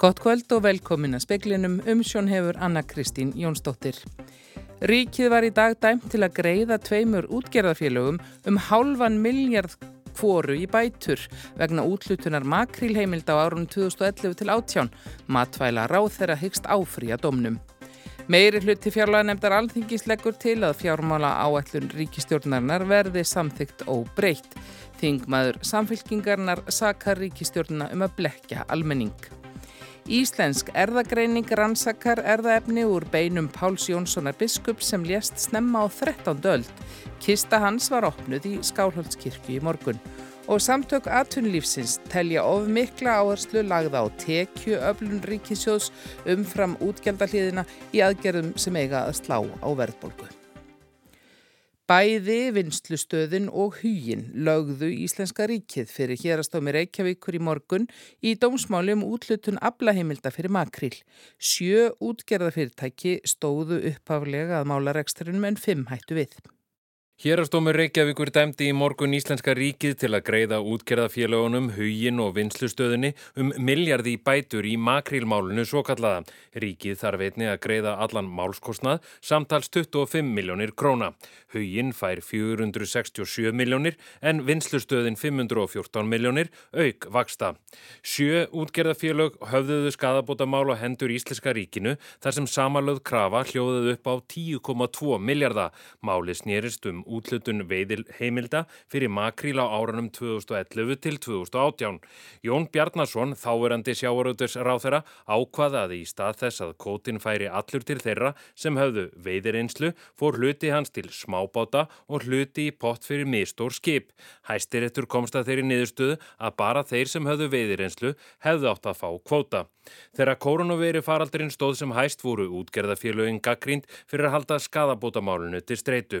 Gott kvöld og velkomin að speklinum umsjón hefur Anna Kristín Jónsdóttir. Ríkið var í dag dæmt til að greiða tveimur útgerðarfélögum um hálfan miljard kvoru í bætur vegna útlutunar makrílheimild á árunum 2011 til 18. Matvæla ráð þeirra hyggst áfrýja domnum. Meiri hluti fjárlega nefndar alþingis leggur til að fjármála áætlun ríkistjórnarinnar verði samþygt og breytt. Þingmaður samfylkingarnar sakar ríkistjórnuna um að blekja almenning. Íslensk erðagreining rannsakar erðaefni úr beinum Páls Jónssonar biskup sem lést snemma á 13. öld. Kista hans var opnuð í Skálhaldskirkju í morgun. Og samtök atunlífsins telja of mikla áherslu lagða á tekju öflun ríkisjóðs umfram útgjaldahliðina í aðgerðum sem eiga að slá á verðbolgu. Bæði vinslustöðin og hugin lögðu Íslenska ríkið fyrir hérastómi Reykjavíkur í morgun í dómsmáli um útlutun aflaheimilda fyrir makril. Sjö útgerðafyrirtæki stóðu uppaflega að mála reksturinn en fimm hættu við. Hérastómur Reykjavíkur dæmdi í morgun Íslenska ríkið til að greiða útgerðafélagunum, hugin og vinslustöðinni um miljardi bætur í makrílmálunu svo kallaða. Ríkið þarf einni að greiða allan málskostnað samtals 25 miljónir króna. Hugin fær 467 miljónir en vinslustöðin 514 miljónir auk vaksta. Sjö útgerðafélög höfðuðu skadabóta mál á hendur Íslenska ríkinu þar sem samalöð krafa hljóðuðu upp á 10,2 miljarda. Máli snýrist um útlutun veiðil heimilda fyrir makríl á árunum 2011 til 2018. Jón Bjarnason, þáverandi sjávaröldurs ráþera, ákvaðaði í stað þess að kótin færi allur til þeirra sem höfðu veiðirinslu, fór hluti hans til smábáta og hluti í pott fyrir mistór skip. Hæstirettur komst að þeirri niðurstöðu að bara þeir sem höfðu veiðirinslu hefðu átt að fá kvóta. Þegar koronaveri faraldurinn stóð sem hæst voru útgerðafélögin gaggrínd fyrir að halda skadabótamálunu til streitu.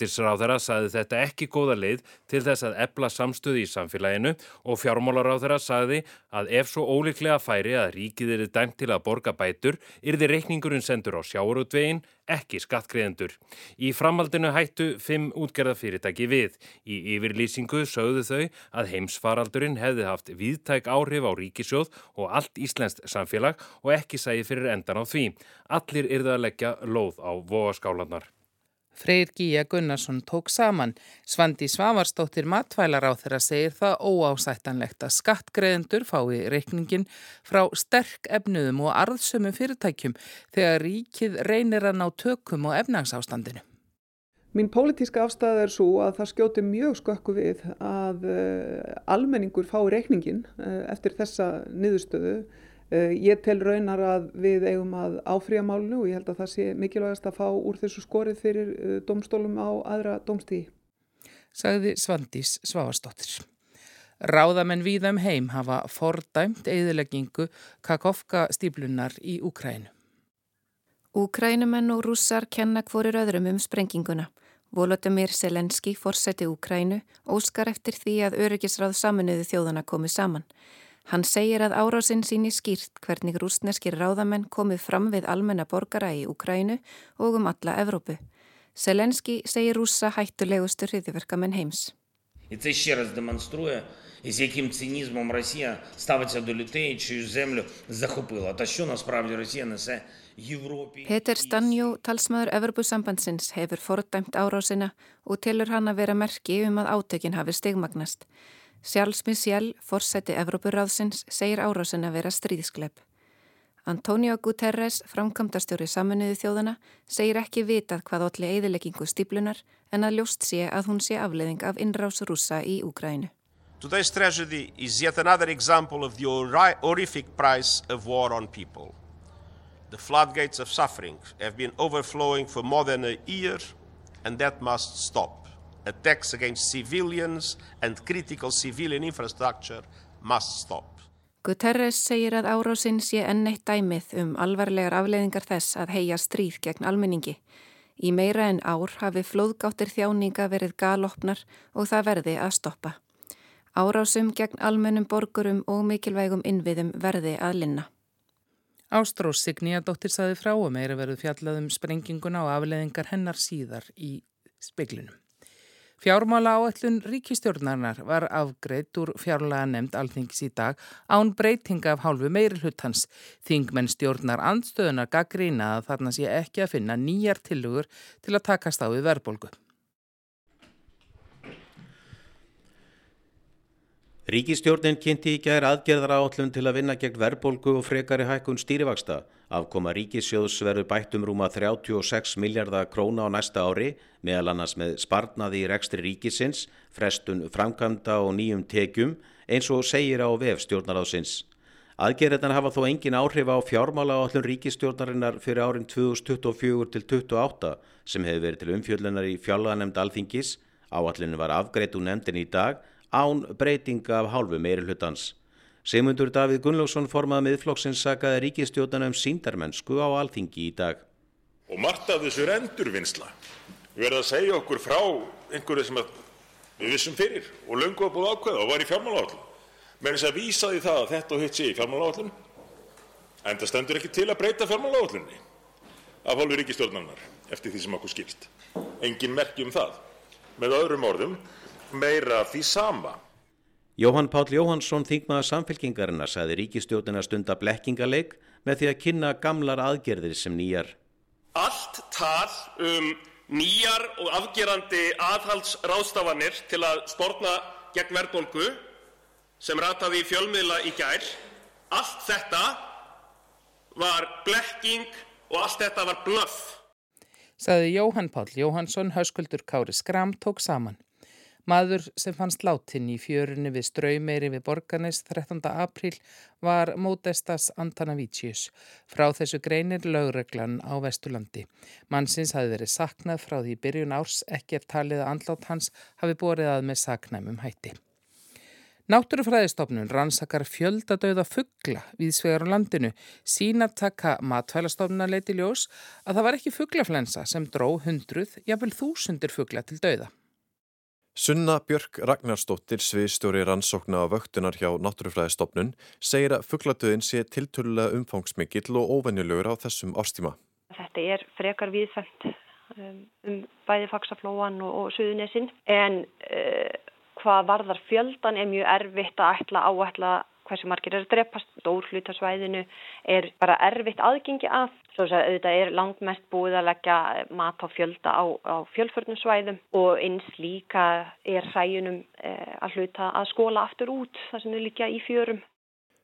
Fossettisráðara saði þetta ekki góða leið til þess að ebla samstöði í samfélaginu og fjármálaráðara saði að ef svo ólíklega færi að ríkið eru dæmt til að borga bætur, yrði reikningurinn sendur á sjáurútvegin ekki skattgreðendur. Í framhaldinu hættu fimm útgerðafyrirtæki við. Í yfirlýsingu sögðu þau að heimsfaraldurinn hefði haft viðtæk áhrif á ríkisjóð og allt íslenskt samfélag og ekki sæði fyrir endan á því. Allir yrðu að leggja lóð á vogaskálanar. Freyr Gíja Gunnarsson tók saman. Svandi Svavarstóttir matvælar á þeirra segir það óásættanlegt að skattgreðendur fái reikningin frá sterk efnuðum og arðsömu fyrirtækjum þegar ríkið reynir að ná tökum og efnagsástandinu. Mín pólitíska afstæða er svo að það skjóti mjög skökku við að uh, almenningur fái reikningin uh, eftir þessa niðurstöðu Eh, ég tel raunar að við eigum að áfrýja málunu og ég held að það sé mikilvægast að fá úr þessu skorið fyrir eh, domstólum á aðra domstíði. Sagði Svandís Svavarsdóttir. Ráðamenn víðum heim hafa fordæmt eðileggingu Kakovka stíplunar í Úkrænu. Úkrænumenn og rússar kenna hvorir öðrum um sprenginguna. Volodymyr Selenski fórseti Úkrænu óskar eftir því að öryggisráð saminuðu þjóðana komið saman. Hann segir að árásinn síni skýrt hvernig rústneskir ráðamenn komið fram við almenna borgara í Ukrænu og um alla Evrópu. Selenski segir rúsa hættulegustu hriðiverkamenn heims. Þetta sér að demonstrúja í segjum cynizmum Rússia stafatja do lutei, čiju zemlu zahupila. Það sjó náttúrulega Rússia nese Evropi. Peter Stanjó, talsmaður Evrópusambandsins, hefur fordæmt árásina og telur hann að vera merki um að átökin hafi stigmagnast. Sjálfs Michel, forseti Evrópuráðsins, segir árásin að vera stríðsklepp. Antonio Guterres, framkvæmdastjóri saminuðu þjóðana, segir ekki vitað hvað allir eðileggingu stíplunar en að ljóst sé að hún sé afleðing af innrás rúsa í Úgrænu. Today's tragedy is yet another example of the horrific price of war on people. The floodgates of suffering have been overflowing for more than a year and that must stop attacks against civilians and critical civilian infrastructure must stop. Guterres segir að árásinn sé enn eitt dæmið um alvarlegar afleiðingar þess að heia stríð gegn almenningi. Í meira en ár hafi flóðgáttir þjáninga verið galopnar og það verði að stoppa. Árásum gegn almennum borgurum og mikilvægum innviðum verði að linna. Ástrós Signíadóttir saði frá og meira verið fjallað um sprenginguna og afleðingar hennar síðar í speklinum. Fjármála áallun ríkistjórnarinnar var afgreitt úr fjárlega nefnd alþingis í dag án breytinga af hálfu meiri hlutans. Þingmenn stjórnar andstöðunar gaggrína að þarna sé ekki að finna nýjar tilugur til að takast á við verðbólgu. Ríkistjórnin kynnti í gæðir aðgerðar áallun til að vinna gegn verðbólgu og frekari hækkun stýrivaksta. Afkoma ríkissjóðs verður bættum rúma 36 miljardar króna á næsta ári, meðal annars með sparnaði í rekstri ríkisins, frestun framkvæmda og nýjum tekjum, eins og segir á vef stjórnaráðsins. Aðgerðarna hafa þó engin áhrif á fjármála áallun ríkistjórnarinnar fyrir árin 2024 til 2028 sem hefur verið til umfjöllunar í fjárlaganemnd alþingis. Áallinu var afgreitt úr nefndin í dag án breytinga af hálfu meiri hlutans. Sigmundur Davíð Gunnlaugsson formað miðflokksins sagaði ríkistjóðana um síndarmennsku á alþingi í dag. Og margt af þessu er endurvinnsla. Við verðum að segja okkur frá einhverju sem við vissum fyrir og löngu að búið ákveða og var í fjármálagállum. Með þess að vísa því það að þetta og hitt sé í fjármálagállum en það stendur ekki til að breyta fjármálagállunni af hálfu ríkistjórnarinnar eftir því sem okkur skilst. Engin merki um það. Með öðrum orðum meira því sama. Jóhann Páll Jóhannsson, þingmaður samfélkingarinnar, sagði ríkistjóðina stunda blekkingaleg með því að kynna gamlar aðgerðir sem nýjar. Allt tal um nýjar og afgerandi aðhaldsráðstafanir til að spórna gegn verðbólgu sem rataði í fjölmiðla í gær, allt þetta var blekking og allt þetta var blöff. Saði Jóhann Páll Jóhannsson, hauskuldur Kári Skram tók saman. Maður sem fannst látin í fjörunni við ströymeiri við Borganes 13. apríl var Modestas Antanavicius. Frá þessu greinir lögreglan á Vesturlandi. Mannsins hafi verið saknað frá því byrjun árs ekki eftir talið að andlátt hans hafi borið að með saknæmum hætti. Náttúrufræðistofnun rannsakar fjöldadauða fuggla við svegar á landinu. Sínataka matvælastofnuna leiti ljós að það var ekki fugglaflensa sem dró hundruð, jafnvel þúsundir fuggla til dauða. Sunna Björk Ragnarstóttir, sviðstjóri rannsókna á vöktunar hjá Náttúrufræðistofnun, segir að fuggladöðin sé tiltölulega umfangsmikið og óvenjulegur á þessum árstíma. Þetta er frekar viðfælt um, um bæði faksaflóan og, og suðunesinn en uh, hvað varðar fjöldan er mjög erfitt að ætla áætla hversu margir er að drepast, stórhlutasvæðinu er bara erfitt aðgengi að. Svo að auðvitað er langt mest búið að leggja mat á fjölda á, á fjölförnum svæðum og eins líka er hræjunum eh, að hluta að skóla aftur út þar sem þau líka í fjörum.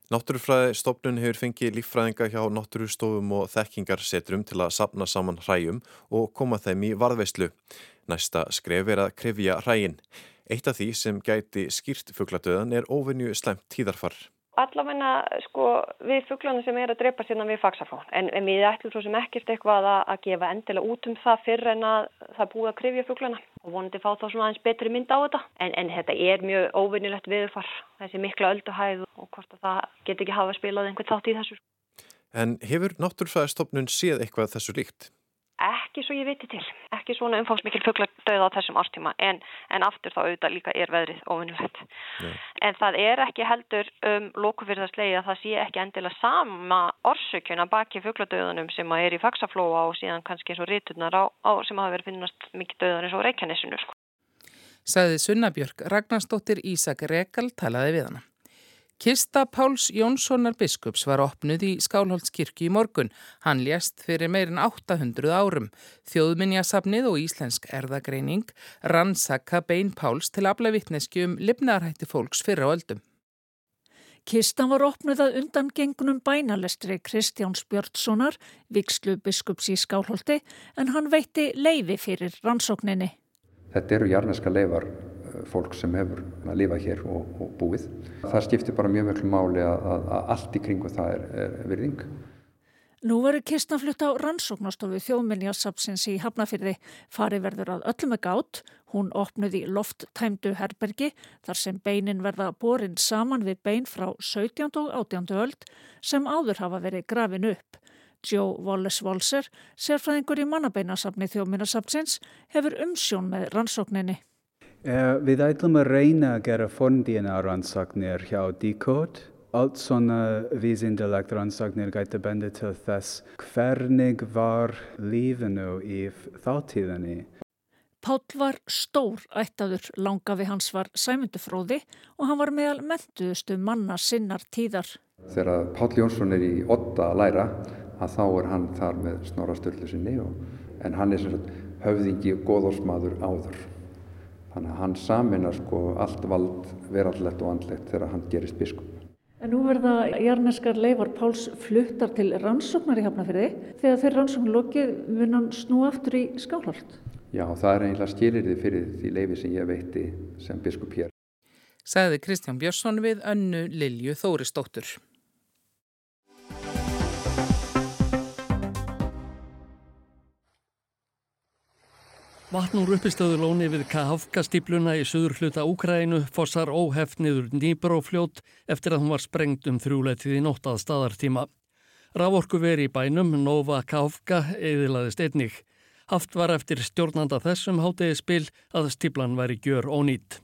Náttúrufræði stofnun hefur fengið líffræðinga hjá náttúrustofum og þekkingarsetrum til að sapna saman hræjum og koma þeim í varðveislu. Næsta skref er að krefja hræjin. Eitt af því sem gæti skýrt fuggladöðan er óvinju slemt tíðarfar allavegna sko við fugglarna sem er að drepa sérna við fagsaflón en, en við ætlum svo sem ekkert eitthvað að, að gefa endilega út um það fyrir en að það búið að krifja fugglarna og vonandi fá þá svona aðeins betri mynd á þetta en, en þetta er mjög óvinnilegt viðfar þessi mikla ölduhæð og hvort að það get ekki hafa spilað einhvern þátt í þessu. En hefur náttúrfæðastofnun séð eitthvað þessu líkt? Ekki svo ég viti til, ekki svona umfangsmikil fuggladauð á þessum ástíma en, en aftur þá auðvitað líka er veðrið ofinnulegt. En það er ekki heldur um lókufyrðarslegi að það sé ekki endilega sama orsökjuna baki fuggladauðunum sem að er í fagsaflóa og síðan kannski eins og ríturnar á, á sem hafa verið finnast mikið dauðan eins og reykjanesinu. Sko. Saði Sunnabjörg Ragnarstóttir Ísak Rekal talaði við hana. Kista Páls Jónssonar biskups var opnuð í Skálholdskirkju í morgun. Hann lést fyrir meirin 800 árum. Þjóðminjasafnið og Íslensk erðagreining rannsaka bein Páls til afla vittneski um lifnarhætti fólks fyrir á öldum. Kistan var opnuð að undan gengunum bænalestri Kristjáns Björnssonar, vikslu biskups í Skálholti, en hann veitti leiði fyrir rannsókninni. Þetta eru jarneska leifar fólk sem hefur að lifa hér og, og búið. Það skiptir bara mjög mjög máli að, að, að allt í kringu það er, er virðing. Nú verður kistna flutt á rannsóknastofu þjóðminniasapsins í Hafnafyrði. Fari verður að öllum með gátt. Hún opnuði lofttæmdu herbergi þar sem beinin verða borin saman við bein frá 17. og 18. öld sem áður hafa verið grafin upp. Joe Wallace Walser, sérfræðingur í mannabeinasafni þjóðminnasapsins, hefur umsjón með rannsókninni. Uh, við ætlum að reyna að gera forndíina rannsóknir hjá Decode allt svona vísindalegt rannsóknir gæti bendi til þess hvernig var lífinu í þáttíðinni. Páll var stór ættaður, langafi hans var sæmyndufróði og hann var meðal mentuðustu manna sinnar tíðar. Þegar Páll Jónsson er í otta að læra að þá er hann þar með Snorra Sturlu sinni og, en hann er sem sagt höfðingi og góðórsmaður áður. Þannig að hann saminar sko allt vald verallegt og andlegt þegar hann gerist biskup. En nú verða jarneskar leifar Páls fluttar til rannsóknar í Hafnafjörði. Þegar þeir rannsóknar lokið mun hann snú aftur í skálholt. Já, það er eiginlega skilirði fyrir því leifi sem ég veitti sem biskup hér. Sæði Kristján Björnsson við önnu Lilju Þóristóttur. Vatn úr uppistöðu lóni við Kahafka-stípluna í söður hluta Úkrænu fossar óheft niður Nýbrófljót eftir að hún var sprengt um þrjúleitið í nóttað staðartíma. Raforku veri í bænum, Nova Kahafka, eðilaðist einnig. Haft var eftir stjórnanda þessum hátegi spil að stíplan væri gjör ónýtt.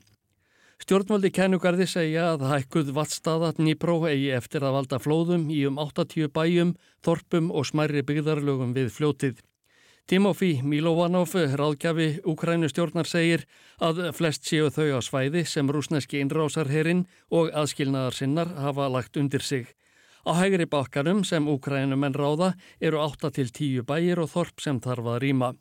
Stjórnvaldi kænugarði segja að hækkuð vattstaða Nýbró eigi eftir að valda flóðum í um 80 bæjum, þorpum og smærri byggðarlögum við fljótið. Timofí Milovanov, ráðgjafi Ukrænustjórnar, segir að flest séu þau á svæði sem rúsneski innrásarherrin og aðskilnaðar sinnar hafa lagt undir sig. Á hægri bakkarum sem Ukrænumenn ráða eru 8-10 bæir og þorp sem þarf að rýma.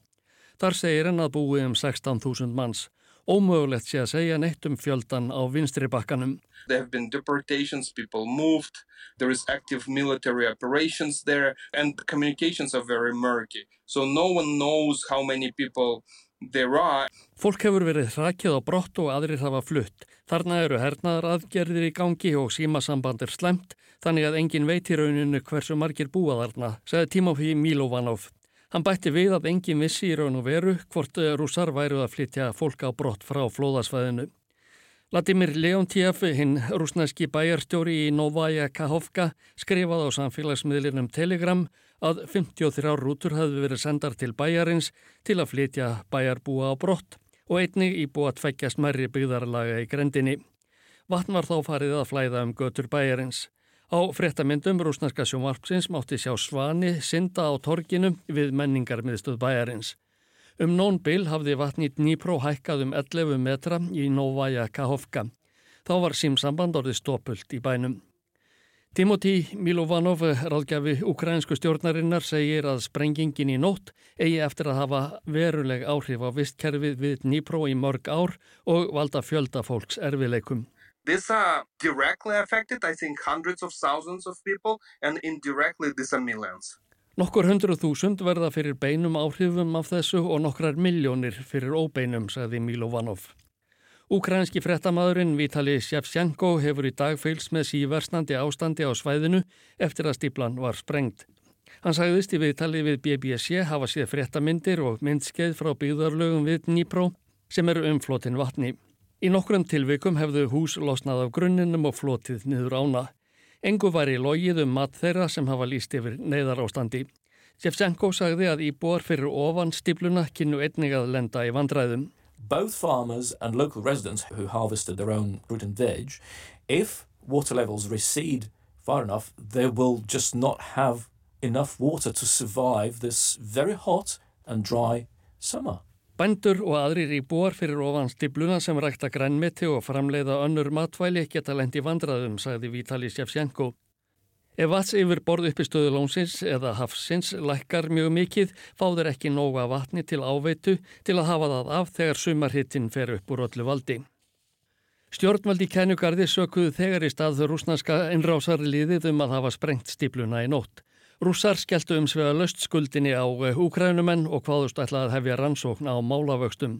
Þar segir henn að búi um 16.000 manns. Ómögulegt sé að segja neitt um fjöldan á vinstri bakkanum. There have been deportations, people moved, there is active military operations there and the communications are very murky. So no one knows how many people there are. Fólk hefur verið hrakið á brott og aðrir hafa flutt. Þarna eru hernaðar aðgerðir í gangi og símasamband er slemt þannig að engin veit í rauninu hversu margir búa þarna, segði Timofí Milovanov. Hann bætti við að engin vissi í raun og veru hvort rússar væru að flytja fólk á brott frá flóðasvæðinu. Vladimir Leontiev, hinn rúsnæski bæjarstjóri í Novaja Kahovka, skrifaði á samfélagsmiðlinum Telegram að 53 rútur hafði verið sendar til bæjarins til að flytja bæjarbúa á brott og einnig í búa tveggja smerri byggðarlaga í grendinni. Vatn var þá farið að flæða um götur bæjarins. Á fréttamyndum rúsnarska sjónvarpsins mátti sjá svani synda á torginu við menningarmiðstöð bæjarins. Um nónbil hafði vatnið Dnípró hækkað um 11 metra í Novaja Kahovka. Þá var símsamband orðið stópult í bænum. Timotí Milovanov, ráðgjafi ukrainsku stjórnarinnar, segir að sprengingin í nótt eigi eftir að hafa veruleg áhrif á vistkerfið við Dnípró í mörg ár og valda fjölda fólks erfileikum. These are directly affected, I think, hundreds of thousands of people and indirectly these are millions. Nokkur hundru þúsund verða fyrir beinum áhrifum af þessu og nokkrar miljónir fyrir óbeinum, sagði Milovanov. Úkrænski frettamadurinn Vitali Sjefsjenko hefur í dag feils með síversnandi ástandi á svæðinu eftir að stíplan var sprengt. Hann sagðist í viðtali við BBC hafa séð frettamindir og myndskeið frá byggðarlögum við Dnípró sem eru umflotin vatni. Í nokkrum tilvikum hefðu hús losnað af grunninum og flotið niður ána. Engu var í logið um mat þeirra sem hafa líst yfir neyðar ástandi. Sjefsenko sagði að íbúar fyrir ofan stípluna kynnu einnig að lenda í vandræðum. Both farmers and local residents who harvested their own fruit and veg, if water levels recede far enough, they will just not have enough water to survive this very hot and dry summer. Bændur og aðrir í búar fyrir ofan stipluna sem rækta grænmeti og framleiða önnur matvæli geta lendi vandraðum, sagði Vítali Sjefsjenko. Ef vats yfir borð uppi stöðu lónsins eða hafsins lækkar mjög mikið, fáður ekki nóga vatni til áveitu til að hafa það af þegar sumarhittin fer upp úr öllu valdi. Stjórnvaldi Kennugarði sökuðu þegar í stað þau rúsnarska innrásari liðið um að hafa sprengt stipluna í nótt. Rússar skelltu um svega löst skuldinni á Ukrænumenn eh, og hvaðust ætlaði að hefja rannsókn á málavöxtum.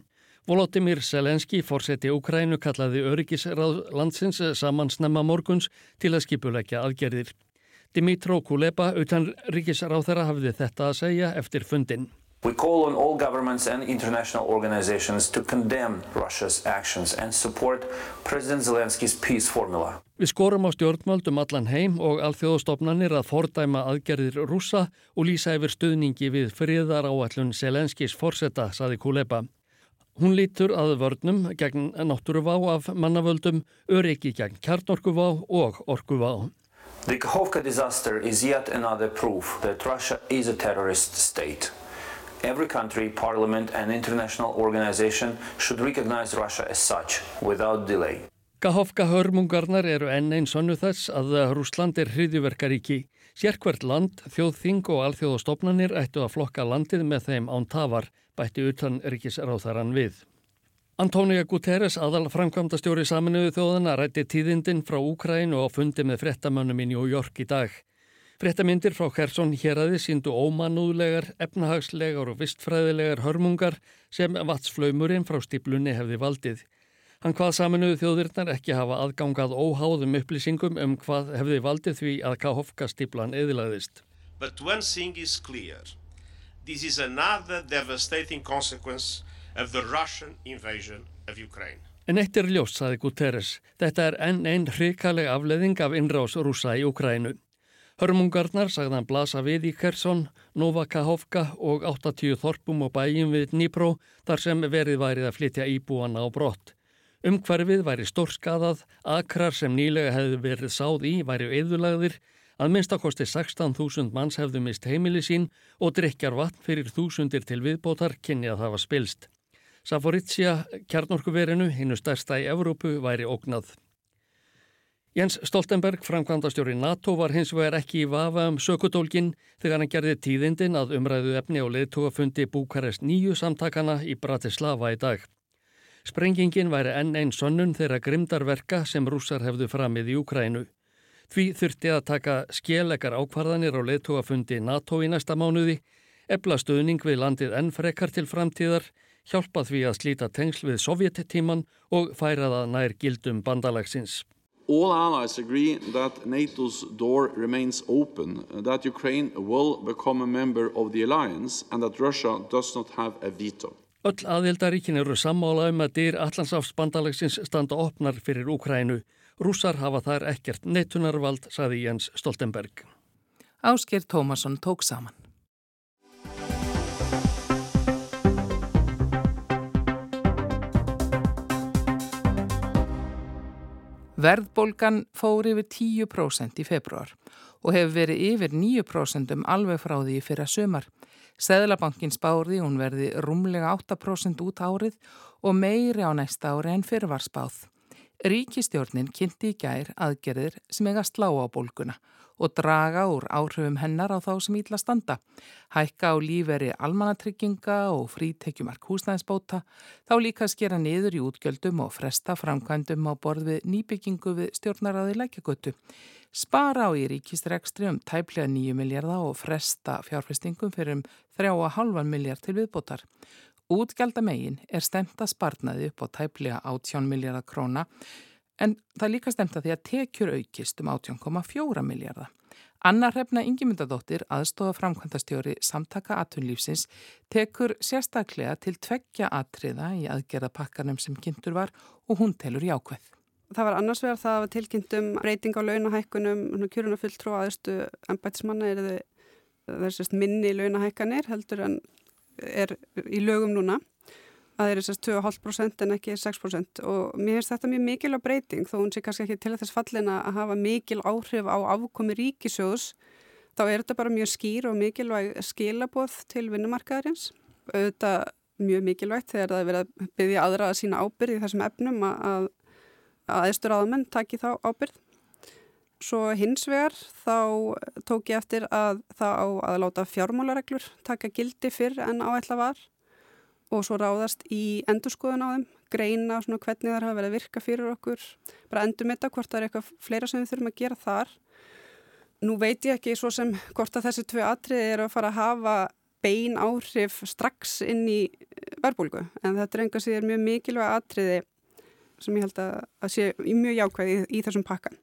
Volodymyr Selenski, fórseti Ukrænu, kallaði öryggisráð landsins eh, saman snemma morguns til að skipuleggja aðgerðir. Dimitró Kuleba, utan ríkisráð þeirra, hafði þetta að segja eftir fundin. We call on all governments and international organizations to condemn Russia's actions and support President Zelensky's peace formula. Við skorum á stjórnmöldum allan heim og alþjóðstofnanir að fordæma aðgerðir rússa og lýsa yfir stuðningi við friðar áallun Zelenskis forsetta, saði Kuleba. Hún lítur að vörnum gegn náttúruvá af mannavöldum, öryggi gegn kjarnorkuvá og orkuvá. The Kakhovka disaster is yet another proof that Russia is a terrorist state. Every country, parliament and international organization should recognize Russia as such without delay. Kahofka hörmungarnar eru enn einn sonnu þess að Rúsland er hriðjuverkaríki. Sérkvert land, þjóðþing og alþjóðastofnanir ættu að flokka landið með þeim án tafar, bætti utan ríkisráþaran við. Antónia Guterres, aðal framkvæmda stjóri saminuðu þjóðana, rætti tíðindin frá Úkrænu og fundi með frettamönnum í New York í dag. Fréttamindir frá Kersson héræði síndu ómanúðlegar, efnahagslegar og vistfræðilegar hörmungar sem vatsflaumurinn frá stiplunni hefði valdið. Hann hvað saminuðu þjóðirnar ekki hafa aðgangað óháðum upplýsingum um hvað hefði valdið því að Kahofka stiplan eðilaðist. But one thing is clear. This is another devastating consequence of the Russian invasion of Ukraine. En eitt er ljóst, saði Guterres. Þetta er enn einn hrikaleg afleðing af innrás rúsa í Ukrænu. Hörmungarnar sagðan blasa við í Kersson, Nova Kahovka og 80 þorpum og bæjum við Dnipro þar sem verið værið að flytja íbúana á brott. Umhverfið væri stórskadað, akrar sem nýlega hefði verið sáð í væri eðulagðir, að minnstakosti 16.000 manns hefðu mist heimili sín og drikjar vatn fyrir þúsundir til viðbótar kynni að það var spilst. Saforitsja, kjarnorkuverinu, hinnu stærsta í Evrópu, væri ógnað. Jens Stoltenberg, framkvæmdastjóri NATO, var hins vegar ekki í vafa um sökudólgin þegar hann gerði tíðindin að umræðu efni og leðtóafundi Búkarest nýju samtakana í Bratislava í dag. Sprengingin væri enn einn sönnun þeirra grimdarverka sem rússar hefðu framið í Ukrænu. Því þurfti að taka skjellegar ákvarðanir á leðtóafundi NATO í næsta mánuði, ebla stöðning við landið enn frekar til framtíðar, hjálpa því að slíta tengsl við sovjettíman og færa það nær gildum bandalagsins. All allies agree that NATO's door remains open, that Ukraine will become a member of the alliance and that Russia does not have a veto. Öll aðildaríkin eru sammála um að dyr Allandsafsbandalagsins standa opnar fyrir Ukrænu. Rússar hafa þar ekkert neittunarvald, saði Jens Stoltenberg. Ásker Tómasson tók saman. Verðbólgan fór yfir 10% í februar og hefur verið yfir 9% um alveg frá því fyrir að sömar. Seðlabankin spáði hún verði rúmlega 8% út árið og meiri á næsta ári en fyrir var spáð. Ríkistjórnin kynnti í gær aðgerðir sem eiga slá á bólguna og draga úr áhrifum hennar á þá sem ítla standa. Hækka á líferi almanatrygginga og frítekjumark húsnæðisbóta, þá líka skera niður í útgjöldum og fresta framkvæmdum á borð við nýbyggingu við stjórnaraði lækjagötu. Spara á í ríkistrekstri um tæplega 9 miljardar og fresta fjárfestingum fyrir um 3,5 miljard til viðbótar. Útgjaldamegin er stemta sparnaði upp á tæplega 18 miljardar króna en það líka stemta því að tekjur aukist um 18,4 miljardar. Anna Hrefna Ingimundadóttir, aðstofa framkvæmdastjóri samtaka atvinnlífsins, tekur sérstaklega til tveggja atriða í aðgerðapakkanum sem kynntur var og hún telur jákvæð. Það var annars vegar það að tilkynntum breyting á launahækkunum, kjörunarfulltrú aðeistu ennbætismanna er þessast minni launahækkanir heldur en er í lögum núna að það er þessast 2,5% en ekki 6% og mér finnst þetta mjög mikil á breyting. Þó hún sé kannski ekki til þess fallina að hafa mikil áhrif á afkomi ríkisjóðs þá er þetta bara mjög skýr og mikilvæg skilaboð til vinnumarkaðarins. Auðvitað mjög mikilvægt þegar það er verið að byggja aðra að sína ábyrð í þessum efnum að aðeistur aðamenn taki þá ábyrð Svo hins vegar þá tók ég eftir að það á að láta fjármálareglur taka gildi fyrr en áætla var og svo ráðast í endurskoðun á þeim, greina hvernig það hafa verið að virka fyrir okkur, bara endur mitta hvort það er eitthvað fleira sem við þurfum að gera þar. Nú veit ég ekki svo sem hvort að þessi tvei atriði eru að fara að hafa bein áhrif strax inn í verbulgu en þetta er enga síður mjög mikilvæg atriði sem ég held að sé mjög jákvæði í, í þessum pakkan.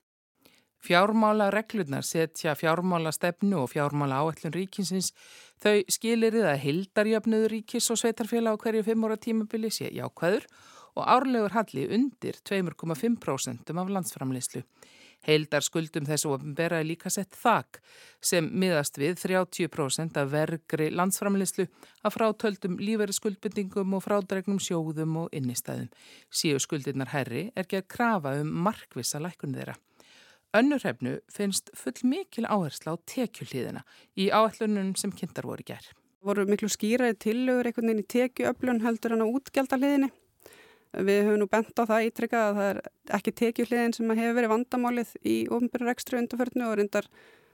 Fjármála reglurnar setja fjármála stefnu og fjármála áætlun ríkinsins þau skilirið að hildarjöfnuður ríkis og sveitarfélag á hverju fimm ára tímabili sé jákvæður og árlegur halli undir 2,5% af landsframleyslu. Heildar skuldum þessu ofinbera er líka sett þak sem miðast við 30% af vergri landsframleyslu að frátöldum líferi skuldbendingum og frádregnum sjóðum og innistæðum. Síu skuldirnar herri er gerð krafa um markvisa lækun þeirra. Önnurhefnu finnst full mikil áhersla á tekjuhlýðina í áallunum sem kynntar voru gerð. voru miklu skýraði tillögur einhvern veginn í tekjuöflun heldur en á útgjaldahliðinni. Við höfum nú bent á það ítrykkað að það er ekki tekjuhliðin sem hefur verið vandamálið í ofnbjörn rekstru undarförnu og reyndar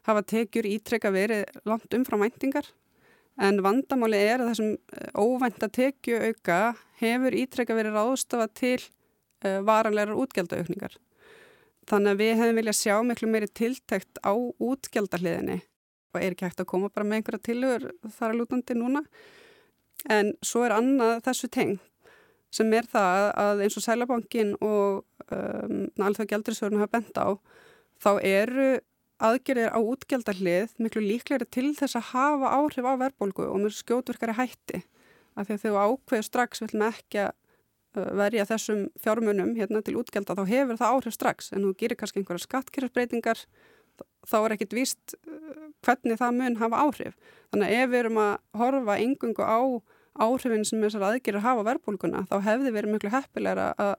hafa tekjur ítrykkað verið langt umfram væntingar. En vandamálið er að þessum óvænta tekju auka hefur ítrykkað verið ráðstafa til uh, varanlegar útgjaldaaukningar. Þannig að við hefum viljað sjá miklu meiri tiltækt á útgjaldahliðinni og er ekki hægt að koma bara með einhverja tilögur þar að lútandi núna. En svo er annað þessu teng sem er það að eins og Sælabankin og um, alþjóða gældrisvörnum hafa bent á, þá eru aðgerðir á útgjaldarlið miklu líklegri til þess að hafa áhrif á verðbólgu og mjög skjótverkari hætti. Af því að þegar ákveðu strax viljum ekki að verja þessum fjármunum hérna til útgjalda þá hefur það áhrif strax en þú gerir kannski einhverja skattkjörðsbreytingar þá er ekkit víst uh, hvernig það mun hafa áhrif. Þannig að ef við erum að horfa engungu á áhrifin sem þessar aðgerður hafa verðbólguna þá hefði verið mjög heppilegra að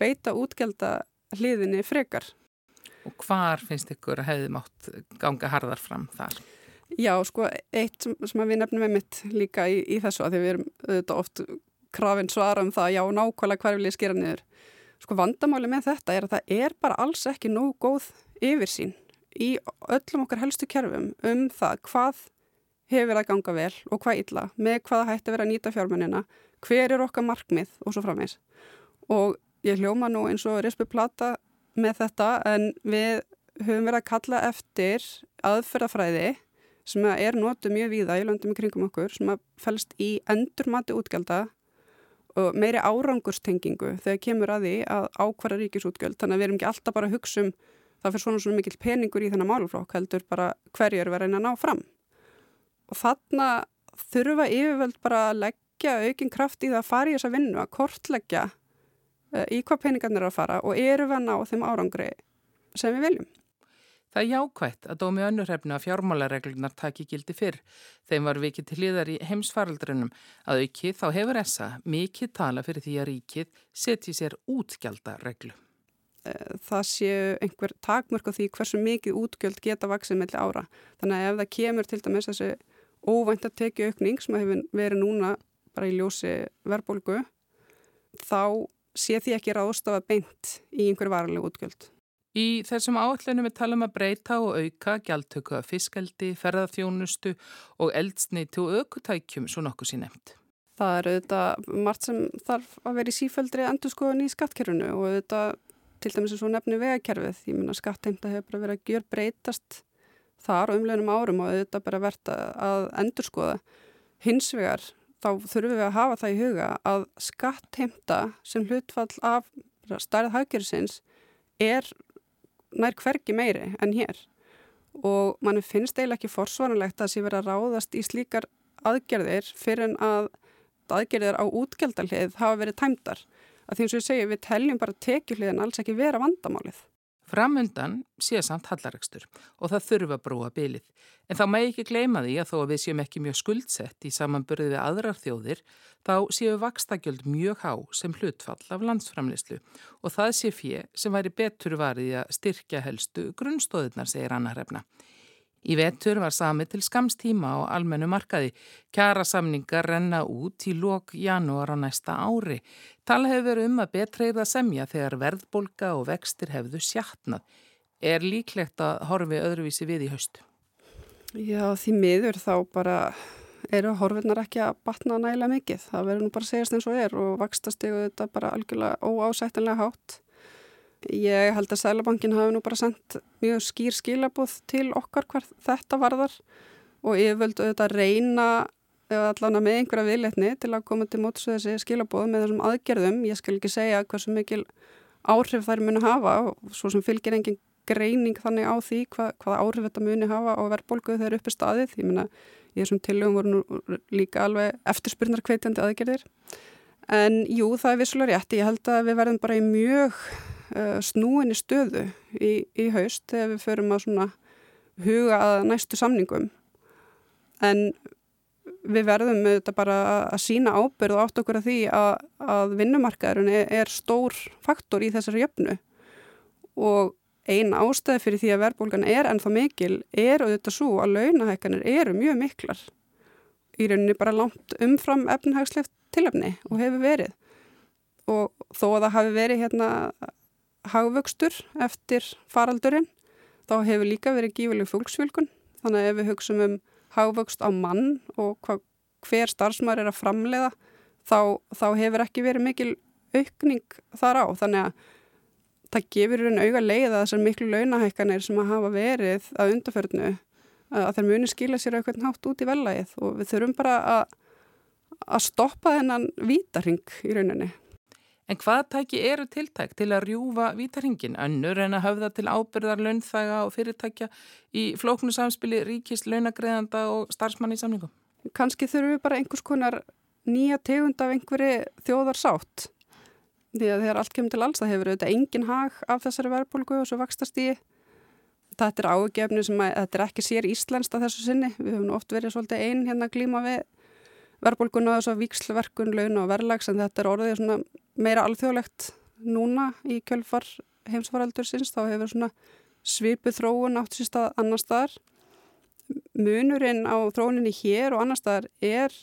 beita útgelda hliðinni frekar. Og hvar finnst ykkur að hefði mátt ganga harðar fram þar? Já, sko, eitt sem, við nefnum með mitt líka í, í þessu að því við erum auðvitað oft krafin svara um það, já, nákvæmlega hver vil ég skera niður. Sko, vandamáli með þetta er að það er bara alls ekki nóg góð yfirsýn í öllum okkar helstu kerfum um það hvað hefur verið að ganga vel og hvað illa, með hvaða hætti verið að nýta fjármennina, hver er okkar markmið og svo framvegs. Og ég hljóma nú eins og Rispi Plata með þetta en við höfum verið að kalla eftir aðferðafræði sem er notu mjög víða í löndum í kringum okkur sem að fælst í endurmati útgelda og meiri árangurstengingu þegar kemur að því að ákvara ríkisútgjöld þannig að við erum ekki alltaf bara að hugsa um það fyrir svona svona mikil peningur í þennan máluflokk heldur bara hverju er verið að ná fram og þarna þurfa yfirvöld bara að leggja aukinn kraft í það að fara í þessa vinnu að kortleggja uh, í hvað peningarnir er að fara og eru við að ná þeim árangri sem við viljum. Það er jákvægt að dómi önnurhefnu að fjármálareglunar taki gildi fyrr. Þeim var vikið til liðar í heimsfaraldrunum að auki þá hefur essa mikið tala fyrir því að ríkið setji sér útgjaldareglu. Eh, það séu einhver takmörk á því hversu mikið útgjöld geta vaksið melli ára. Þannig að ef það kemur til dæmis þessi óvænt að tekja aukning sem hefur verið núna bara í ljósi verbulgu þá sé því ekki ráðstafa beint í einhverju varanlegu útgjöld. Í þessum áallunum við talum að breyta og auka gjaldtöku af fiskaldi, ferðarþjónustu og eldsneiti og aukutækjum svo nokkuð sín nefnt. Það er auðvitað margt sem þarf að vera í sífældri endurskoðun í skattkerfunu og auðvitað til dæmis eins og nefni vegakerfið. Ég minna skattheimta hefur bara verið að gjör breytast þar á umleginum árum og auðvitað bara verðt að endurskoða. Hins vegar þá þurfum við að hafa það í huga að skattheimta sem hlutfall af stærð haggjörðsins er nær hverki meiri en hér og mann finnst eiginlega ekki forsvaranlegt að sé verið að ráðast í slíkar aðgerðir fyrir en að aðgerðir á útgjaldalið hafa verið tæmdar. Að því eins og ég segi við teljum bara tekjuhliðin alls ekki vera vandamálið. Framundan sé samt hallaregstur og það þurfa að brúa bylið. En þá mæ ekki gleyma því að þó að við séum ekki mjög skuldsett í samanbörðið við aðrar þjóðir, þá séu vakstakjöld mjög há sem hlutfall af landsframlislu og það sé fjö sem væri betur varðið að styrkja helstu grunnstóðunar, segir Anna Hrefna. Í vetur var samið til skamstíma á almennu markaði. Kjara samningar renna út í lok janúar á næsta ári. Tala hefur um að betra eða semja þegar verðbolga og vextir hefðu sjatnað. Er líklegt að horfi öðruvísi við í haust? Já, því miður þá bara eru horfinnar ekki að batna nægilega mikið. Það verður nú bara segjast eins og er og vakstastegu þetta bara algjörlega óásættanlega hátt. Ég held að Sælabankin hafi nú bara sendt mjög skýr skilabóð til okkar hver þetta varðar og ég völdu auðvitað reyna allavega með einhverja viðletni til að koma til mótsu þessi skilabóð með þessum aðgerðum. Ég skal ekki segja hversu mikil áhrif þær muni hafa og svo sem fylgir engin greining þannig á því hvað, hvað áhrif þetta muni hafa á verðbólgu þegar uppi staðið. Ég menna, í þessum tilögum voru nú líka alveg eftirspurnar kveitjandi aðgerðir. En jú, það er vissulega rétt. Ég held að við verðum bara í mjög snúinni stöðu í, í haust þegar við förum að svona huga að næstu samningum en við verðum auðvitað bara að sína ábyrð og átt okkur að því að, að vinnumarkaðurinn er, er stór faktor í þessari jöfnu og Einn ástæði fyrir því að verðbólgan er ennþá mikil er auðvitað svo að launahækkanir eru mjög miklar. Í rauninni bara langt umfram efnhagslegt tilöfni og hefur verið. Og þó að það hafi verið hérna hagvöxtur eftir faraldurinn, þá hefur líka verið gífileg fólksfjölkun. Þannig að ef við hugsaum um hagvöxt á mann og hva, hver starfsmæður er að framleiða, þá, þá hefur ekki verið mikil aukning þar á. Þannig að það gefur raun auga leið að þessar miklu launahækkanir sem að hafa verið að undarförnu að þeir muni skila sér eitthvað nátt út í vellægið og við þurfum bara að, að stoppa þennan vítarhing í rauninni. En hvað tæki eru tiltæk til að rjúfa vítarhingin önnur en að höfða til ábyrðar launþæga og fyrirtækja í flóknu samspili ríkist launagreðanda og starfsmanni í samlingum? Kanski þurfum við bara einhvers konar nýja tegund af einhverju þjóðarsátt. Því að þegar allt kemur til alls það hefur auðvitað engin hag af þessari verðbólgu og svo vakstast í þetta er ágefni sem að þetta er ekki sér íslenskt að þessu sinni, við höfum oft verið svolítið einn hérna klíma við verðbólguna og þess að vikslverkun, laun og verðlags en þetta er orðið svona meira alþjóðlegt núna í kjölfar heimsvaraldur sinns, þá hefur svona svipu þróun átt síst að annar staðar munurinn á þróuninni hér og annar staðar er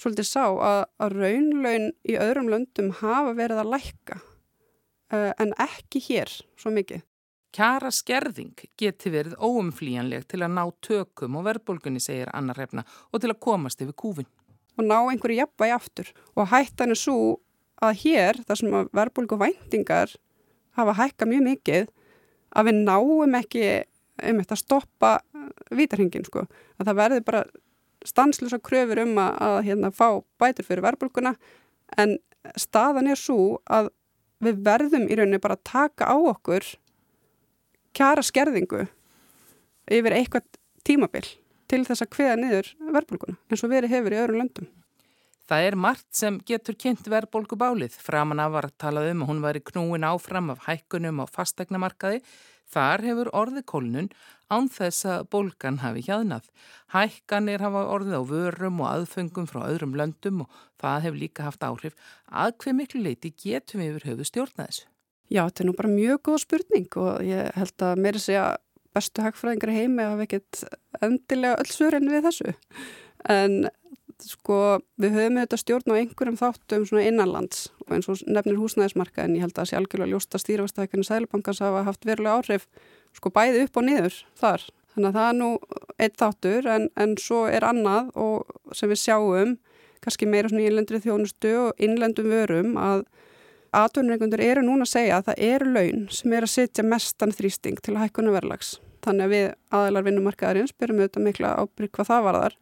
svolítið sá að, að raunlaun í öðrum löndum hafa verið að lækka uh, en ekki hér svo mikið. Kjara skerðing geti verið óumflíjanleg til að ná tökum og verðbólgunni, segir Anna Hrefna, og til að komast yfir kúfin. Og ná einhverju jafnvægi aftur. Og hættan er svo að hér, þar sem verðbólgu væntingar hafa hækka mjög mikið, að við náum ekki um þetta að stoppa vítarhingin, sko. Að það verði bara stanslösa kröfur um að, að hérna, fá bætur fyrir verðbólkuna en staðan er svo að við verðum í rauninni bara að taka á okkur kjara skerðingu yfir eitthvað tímabill til þess að hviða niður verðbólkuna eins og verið hefur í öðrum löndum. Það er margt sem getur kynnt verðbólku bálið. Framan af var að tala um að hún var í knúin áfram af hækkunum á fastegnamarkaði Þar hefur orði kólnun án þess að bólgan hafi hjaðnað. Hækkanir hafa orðið á vörum og aðfengum frá öðrum löndum og það hefur líka haft áhrif. Að hver miklu leiti getum við yfir höfu stjórna þessu? Já, þetta er nú bara mjög góð spurning og ég held að mér sé að bestu hagfræðingar heimi hafa ekkert endilega öll svörin við þessu. En sko við höfum þetta stjórn á einhverjum þáttum svona innanlands og eins og nefnir húsnæðismarka en ég held að það sé algjörlega ljósta stýrafastækjunni Sælubankans hafa haft verulega áhrif sko bæði upp og niður þar. Þannig að það er nú eitt þáttur en, en svo er annað og sem við sjáum kannski meira svona í innlendri þjónustu og innlendum vörum að atvinnureikundur eru núna að segja að það eru laun sem er að setja mestan þrýsting til hækkuna verlags. Þannig að við aðeinar vinnumarkaðarins byrjum auðvitað mikla ábyrg hvað það varðar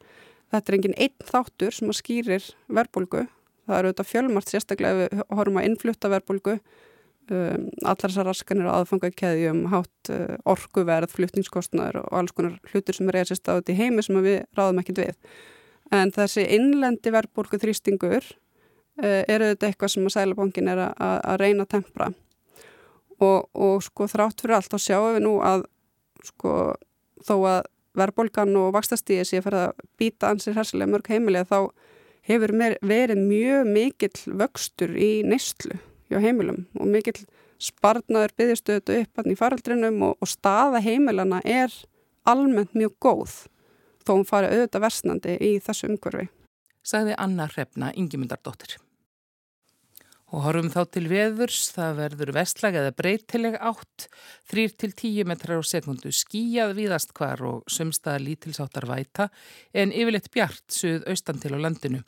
Þetta er enginn einn þáttur sem að skýrir verðbólgu. Það eru auðvitað fjölmart sérstaklega við horfum að innflutta verðbólgu. Um, allar þessar raskanir aðfanga í keðjum, hátt uh, orkuverð, fluttningskostnaður og alls konar hlutur sem er eða sérst áður í heimi sem við ráðum ekkert við. En þessi innlendi verðbólgu þrýstingur uh, eru auðvitað eitthvað sem að Sælabankin er að, að reyna að tempra. Og, og sko þrátt fyrir allt þá sjáum við nú að sko þó að verðbólgan og vakstastíði sé að fara að býta ansið hersilega mörg heimilega þá hefur verið mjög mikill vöxtur í neyslu hjá heimilum og mikill sparnaður byggjastöðu upp hann í faraldrinum og, og staða heimilana er almennt mjög góð þó hún fari auðvitað versnandi í þessu umhverfi. Sagði Anna Hrefna Ingemyndardóttir. Og horfum þá til veðurs, það verður vestlag eða breytileg átt, 3-10 metrar á sekundu skíjað víðast hvar og sumstaða lítilsáttar væta en yfirleitt bjart suð austan til á landinu.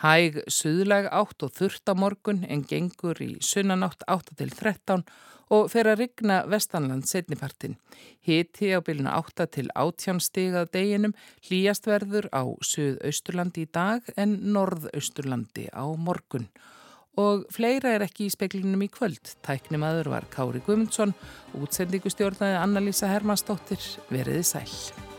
Hæg suðlag átt og þurft á morgun en gengur í sunnanátt 8-13 og fer að rigna vestanland setnipartin. Hiti á byluna 8 til 18 stigað deginum. Hlýjast verður á suð austurlandi í dag en norðausturlandi á morgun og fleira er ekki í speklinum í kvöld. Tæknimaður var Kári Gumundsson, útsendingustjórnaði Anna-Lísa Hermannsdóttir, veriði sæl.